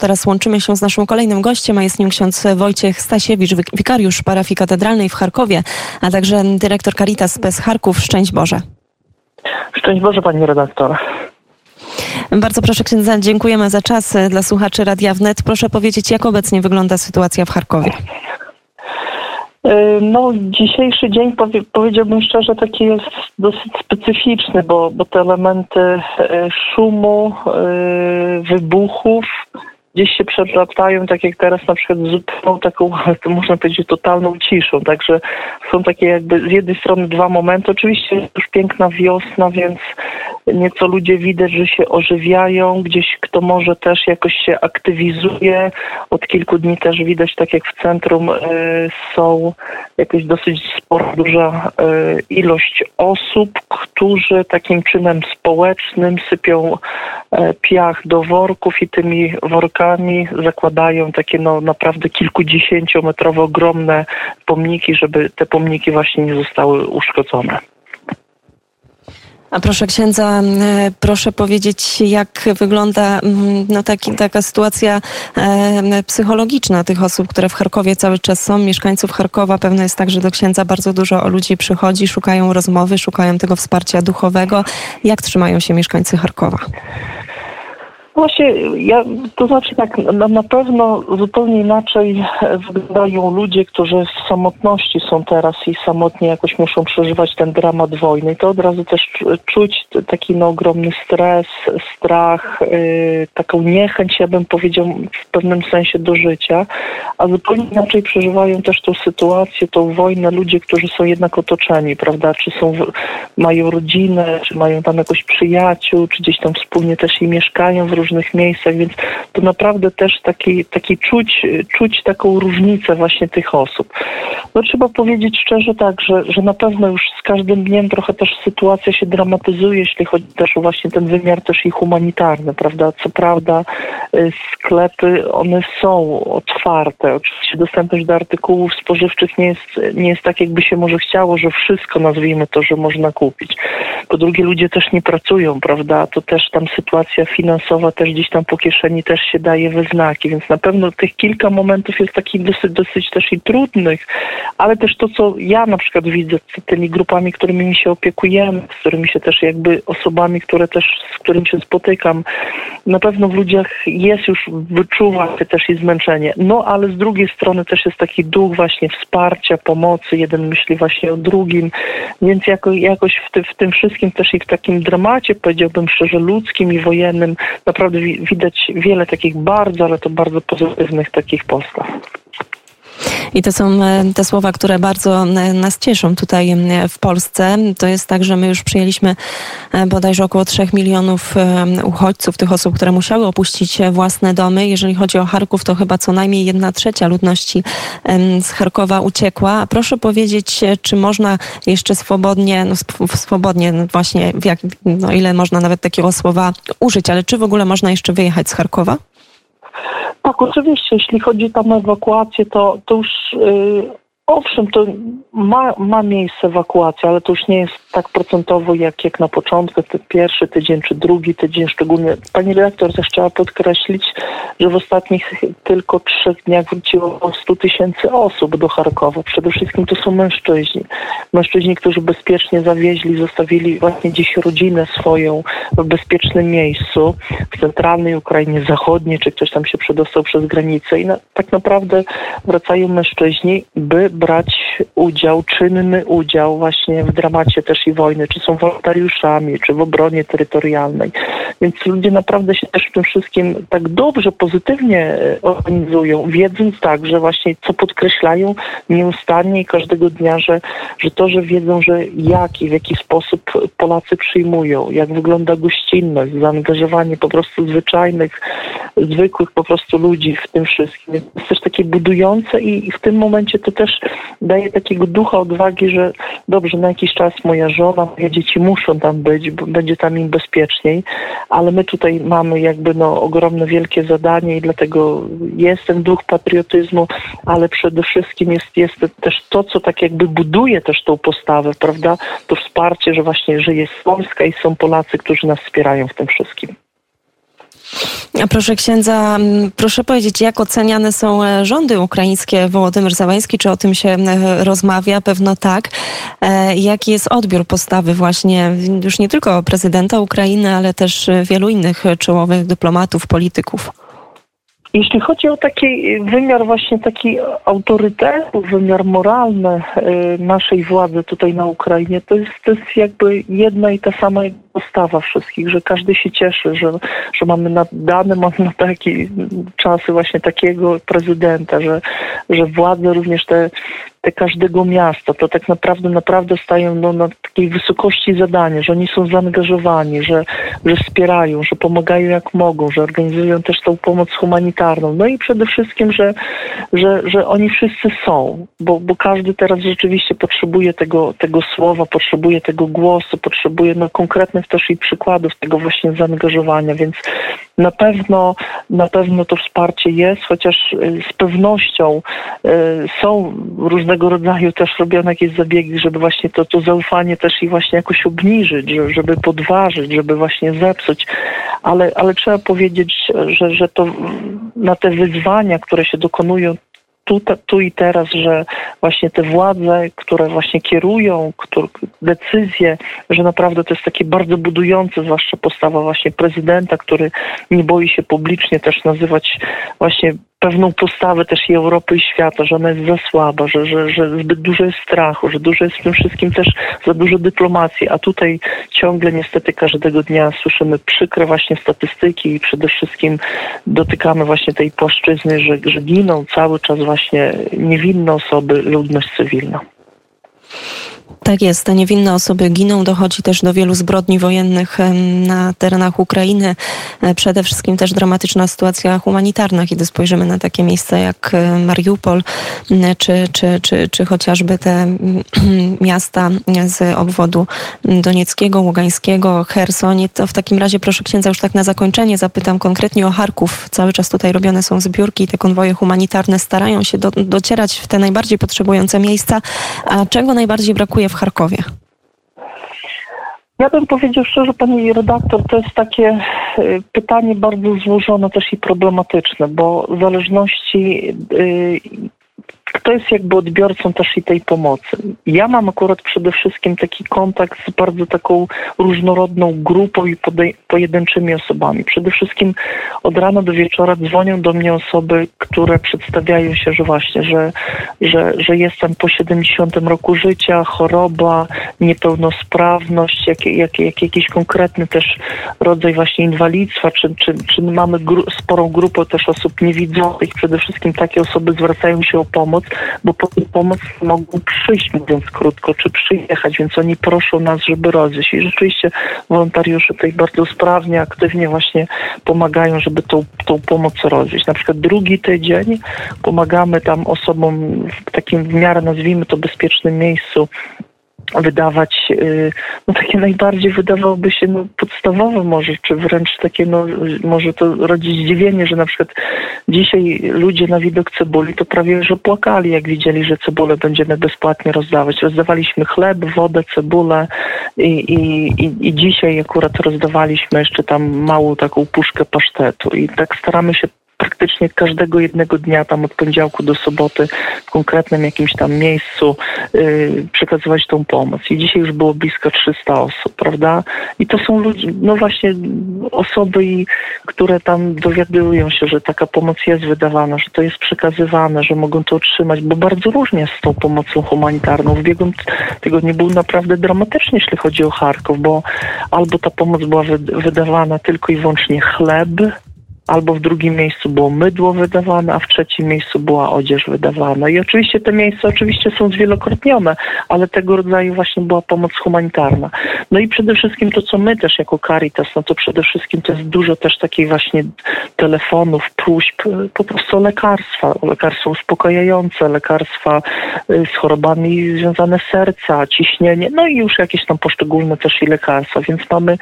Teraz łączymy się z naszym kolejnym gościem, a jest nim ksiądz Wojciech Stasiewicz, wikariusz parafii katedralnej w Charkowie, a także dyrektor Caritas bez Charków. Szczęść Boże. Szczęść Boże, pani redaktor. Bardzo proszę księdza, dziękujemy za czas dla słuchaczy Radia Wnet. Proszę powiedzieć, jak obecnie wygląda sytuacja w Charkowie? E, no, dzisiejszy dzień powie, powiedziałbym szczerze taki jest dosyć specyficzny, bo, bo te elementy e, szumu, e, wybuchów gdzieś się przeplatają, tak jak teraz na przykład z zupełną taką, można powiedzieć, totalną ciszą. Także są takie jakby z jednej strony dwa momenty. Oczywiście już piękna wiosna, więc nieco ludzie widać, że się ożywiają, gdzieś kto może też jakoś się aktywizuje. Od kilku dni też widać, tak jak w centrum y, są jakaś dosyć spora, duża y, ilość osób, którzy takim czynem społecznym sypią y, piach do worków i tymi workami zakładają takie no naprawdę kilkudziesięciometrowe ogromne pomniki, żeby te pomniki właśnie nie zostały uszkodzone. A proszę księdza, e, proszę powiedzieć, jak wygląda no, taki, taka sytuacja e, psychologiczna tych osób, które w Charkowie cały czas są, mieszkańców Charkowa. Pewno jest tak, że do księdza bardzo dużo ludzi przychodzi, szukają rozmowy, szukają tego wsparcia duchowego. Jak trzymają się mieszkańcy Charkowa? Właśnie, ja, to znaczy tak, na, na pewno zupełnie inaczej wyglądają ludzie, którzy w samotności są teraz i samotnie jakoś muszą przeżywać ten dramat wojny. I to od razu też czuć taki no, ogromny stres, strach, yy, taką niechęć, ja bym powiedział, w pewnym sensie do życia, a zupełnie inaczej przeżywają też tą sytuację, tą wojnę ludzie, którzy są jednak otoczeni, prawda, czy są, mają rodzinę, czy mają tam jakoś przyjaciół, czy gdzieś tam wspólnie też i mieszkają w różnych różnych miejscach, więc to naprawdę też taki, taki czuć, czuć taką różnicę właśnie tych osób. No trzeba powiedzieć szczerze tak, że, że na pewno już z każdym dniem trochę też sytuacja się dramatyzuje, jeśli chodzi też o właśnie ten wymiar też i humanitarny, prawda? Co prawda y, sklepy, one są otwarte. Oczywiście dostępność do artykułów spożywczych nie jest, nie jest tak, jakby się może chciało, że wszystko nazwijmy to, że można kupić. Po drugie, ludzie też nie pracują, prawda? To też tam sytuacja finansowa też gdzieś tam po kieszeni też się daje we znaki, więc na pewno tych kilka momentów jest takich dosyć, dosyć też i trudnych, ale też to, co ja na przykład widzę z tymi grupami, którymi się opiekujemy, z którymi się też jakby osobami, które też, z którymi się spotykam, na pewno w ludziach jest już, wyczuwa się też i zmęczenie. No ale z drugiej strony też jest taki duch właśnie wsparcia, pomocy, jeden myśli właśnie o drugim, więc jako, jakoś w, ty, w tym wszystkim też i w takim dramacie, powiedziałbym szczerze, ludzkim i wojennym, naprawdę widać wiele takich bardzo, ale to bardzo pozytywnych takich postaw. I to są e, te słowa, które bardzo e, nas cieszą tutaj w Polsce. To jest tak, że my już przyjęliśmy e, bodajże około 3 milionów uchodźców, tych osób, które musiały opuścić własne domy. Jeżeli chodzi o Charków, to chyba co najmniej jedna trzecia ludności z Charkowa uciekła. Proszę powiedzieć, czy można jeszcze swobodnie, no swobodnie no właśnie, jak, no ile można nawet takiego słowa użyć, ale czy w ogóle można jeszcze wyjechać z Charkowa? Tak, oczywiście. Jeśli chodzi tam o ewakuację, to, to już yy, Owszem, to ma, ma miejsce ewakuacja, ale to już nie jest tak procentowo jak, jak na początku, ten pierwszy tydzień czy drugi tydzień szczególnie. Pani redaktor też chciała podkreślić, że w ostatnich tylko trzech dniach wróciło o 100 tysięcy osób do Charkowa. Przede wszystkim to są mężczyźni. Mężczyźni, którzy bezpiecznie zawieźli, zostawili właśnie dziś rodzinę swoją w bezpiecznym miejscu w centralnej Ukrainie, zachodniej, czy ktoś tam się przedostał przez granicę i na, tak naprawdę wracają mężczyźni, by brać udział, czynny udział właśnie w dramacie też i wojny, czy są wolontariuszami, czy w obronie terytorialnej. Więc ludzie naprawdę się też w tym wszystkim tak dobrze, pozytywnie e, organizują, wiedząc tak, że właśnie co podkreślają nieustannie i każdego dnia, że, że to, że wiedzą, że jak i w jaki sposób Polacy przyjmują, jak wygląda gościnność, zaangażowanie po prostu zwyczajnych, zwykłych po prostu ludzi w tym wszystkim. Jest też takie budujące i, i w tym momencie to też daje takiego ducha odwagi, że dobrze, na jakiś czas moja żona, moje dzieci muszą tam być, bo będzie tam im bezpieczniej, ale my tutaj mamy jakby no ogromne, wielkie zadanie i dlatego jest ten duch patriotyzmu, ale przede wszystkim jest, jest też to, co tak jakby buduje też tą postawę, prawda? To wsparcie, że właśnie, że jest Polska i są Polacy, którzy nas wspierają w tym wszystkim. A proszę księdza, proszę powiedzieć, jak oceniane są e, rządy ukraińskie Wołodymyr Załański? Czy o tym się rozmawia? Pewno tak. E, jaki jest odbiór postawy właśnie już nie tylko prezydenta Ukrainy, ale też wielu innych czołowych dyplomatów, polityków? Jeśli chodzi o taki wymiar właśnie taki autorytetu, wymiar moralny e, naszej władzy tutaj na Ukrainie, to jest, to jest jakby jedna i ta sama postawa wszystkich, że każdy się cieszy, że, że mamy na, dane mamy na takie czasy właśnie takiego prezydenta, że, że władze również te te każdego miasta, to tak naprawdę naprawdę stają no, na takiej wysokości zadania, że oni są zaangażowani, że, że wspierają, że pomagają jak mogą, że organizują też tą pomoc humanitarną. No i przede wszystkim, że, że, że oni wszyscy są, bo, bo każdy teraz rzeczywiście potrzebuje tego, tego słowa, potrzebuje tego głosu, potrzebuje no, konkretnych też i przykładów tego właśnie zaangażowania, więc na pewno, na pewno to wsparcie jest, chociaż y, z pewnością y, są różnego rodzaju też robione jakieś zabiegi, żeby właśnie to, to zaufanie też i właśnie jakoś obniżyć, żeby podważyć, żeby właśnie zepsuć, ale, ale trzeba powiedzieć, że, że to na te wyzwania, które się dokonują tu, tu i teraz, że właśnie te władze, które właśnie kierują które, decyzje, że naprawdę to jest takie bardzo budujące, zwłaszcza postawa właśnie prezydenta, który nie boi się publicznie też nazywać właśnie pewną postawę też i Europy i świata, że ona jest za słaba, że, że, że zbyt dużo jest strachu, że dużo jest w tym wszystkim też za dużo dyplomacji, a tutaj ciągle niestety każdego dnia słyszymy przykre właśnie statystyki i przede wszystkim dotykamy właśnie tej płaszczyzny, że, że giną cały czas właśnie niewinne osoby, ludność cywilna. Tak jest, te niewinne osoby giną, dochodzi też do wielu zbrodni wojennych na terenach Ukrainy. E, przede wszystkim też dramatyczna sytuacja humanitarna, kiedy spojrzymy na takie miejsca jak e, Mariupol, czy, czy, czy, czy chociażby te miasta z obwodu donieckiego, ługańskiego, Hersonie. To w takim razie proszę księdza już tak na zakończenie zapytam konkretnie o Charków. Cały czas tutaj robione są zbiórki, te konwoje humanitarne starają się do, docierać w te najbardziej potrzebujące miejsca. A czego najbardziej brakuje w Charkowie? Ja bym powiedział szczerze, pani redaktor, to jest takie y, pytanie bardzo złożone też i problematyczne, bo w zależności y, kto jest jakby odbiorcą też i tej pomocy. Ja mam akurat przede wszystkim taki kontakt z bardzo taką różnorodną grupą i pojedynczymi osobami. Przede wszystkim od rana do wieczora dzwonią do mnie osoby, które przedstawiają się, że właśnie, że, że, że jestem po 70 roku życia, choroba, niepełnosprawność, jak, jak, jak jakiś konkretny też rodzaj właśnie inwalidztwa, czy, czy, czy mamy gru, sporą grupę też osób niewidzących. Przede wszystkim takie osoby zwracają się o pomoc pomoc, bo po pomoc mogą przyjść, mówiąc krótko, czy przyjechać, więc oni proszą nas, żeby rozwieść. I rzeczywiście wolontariusze tutaj bardzo sprawnie, aktywnie właśnie pomagają, żeby tą, tą pomoc rozwieść. Na przykład drugi tydzień pomagamy tam osobom w takim w miarę, nazwijmy to, bezpiecznym miejscu wydawać, y, no takie najbardziej wydawałoby się no, podstawowe może, czy wręcz takie, no może to rodzić zdziwienie, że na przykład dzisiaj ludzie na widok cebuli to prawie że płakali, jak widzieli, że cebulę będziemy bezpłatnie rozdawać. Rozdawaliśmy chleb, wodę, cebulę i, i, i dzisiaj akurat rozdawaliśmy jeszcze tam małą taką puszkę pasztetu i tak staramy się praktycznie każdego jednego dnia, tam od poniedziałku do soboty, w konkretnym jakimś tam miejscu yy, przekazywać tą pomoc. I dzisiaj już było blisko 300 osób, prawda? I to są ludzie, no właśnie osoby, które tam dowiadują się, że taka pomoc jest wydawana, że to jest przekazywane, że mogą to otrzymać, bo bardzo różnie z tą pomocą humanitarną. W ubiegłym tygodniu był naprawdę dramatycznie, jeśli chodzi o Charków, bo albo ta pomoc była wydawana tylko i wyłącznie chleb, albo w drugim miejscu było mydło wydawane, a w trzecim miejscu była odzież wydawana. I oczywiście te miejsca oczywiście są zwielokrotnione, ale tego rodzaju właśnie była pomoc humanitarna. No i przede wszystkim to, co my też jako Caritas, no to przede wszystkim to jest dużo też takich właśnie telefonów, próśb, po prostu lekarstwa, lekarstwa uspokajające, lekarstwa y, z chorobami związane z serca, ciśnienie, no i już jakieś tam poszczególne też i lekarstwa, więc mamy y,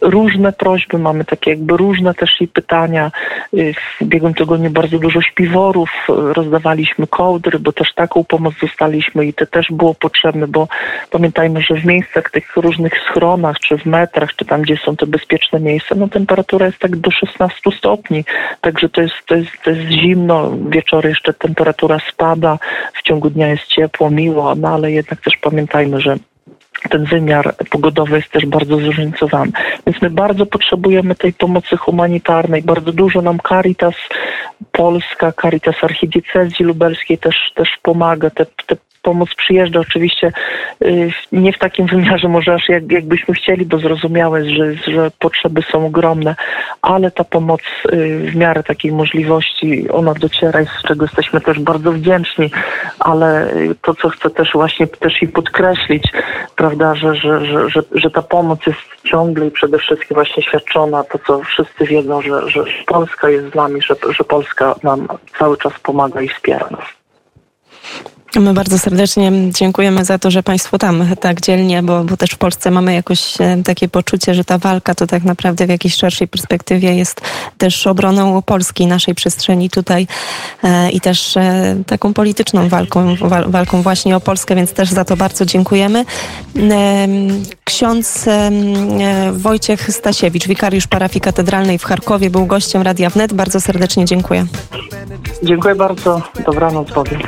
różne prośby, mamy takie jakby różne też i pytania, pytania. W ubiegłym tygodniu bardzo dużo śpiworów, rozdawaliśmy kołdry, bo też taką pomoc dostaliśmy i to też było potrzebne, bo pamiętajmy, że w miejscach tych różnych schronach, czy w metrach, czy tam, gdzie są te bezpieczne miejsca, no temperatura jest tak do 16 stopni, także to jest, to jest, to jest zimno, wieczory jeszcze temperatura spada, w ciągu dnia jest ciepło, miło, no ale jednak też pamiętajmy, że ten wymiar pogodowy jest też bardzo zróżnicowany. Więc my bardzo potrzebujemy tej pomocy humanitarnej. Bardzo dużo nam Caritas Polska, Caritas Archidiecezji Lubelskiej też, też pomaga. Te, te pomoc przyjeżdża. Oczywiście y, nie w takim wymiarze może aż jak, jakbyśmy chcieli, bo zrozumiałe że, że potrzeby są ogromne, ale ta pomoc y, w miarę takiej możliwości, ona dociera i z czego jesteśmy też bardzo wdzięczni, ale y, to, co chcę też właśnie też i podkreślić, prawda, że, że, że, że, że ta pomoc jest ciągle i przede wszystkim właśnie świadczona, to co wszyscy wiedzą, że, że Polska jest z nami, że, że Polska nam cały czas pomaga i wspiera nas. My bardzo serdecznie dziękujemy za to, że Państwo tam tak dzielnie, bo, bo też w Polsce mamy jakoś e, takie poczucie, że ta walka to tak naprawdę w jakiejś szerszej perspektywie jest też obroną Polski, naszej przestrzeni tutaj e, i też e, taką polityczną walką, wal, walką właśnie o Polskę, więc też za to bardzo dziękujemy. Ksiądz Wojciech Stasiewicz, wikariusz parafii katedralnej w Charkowie, był gościem Radia Wnet. Bardzo serdecznie dziękuję. Dziękuję bardzo. Dobranoc Bogiem.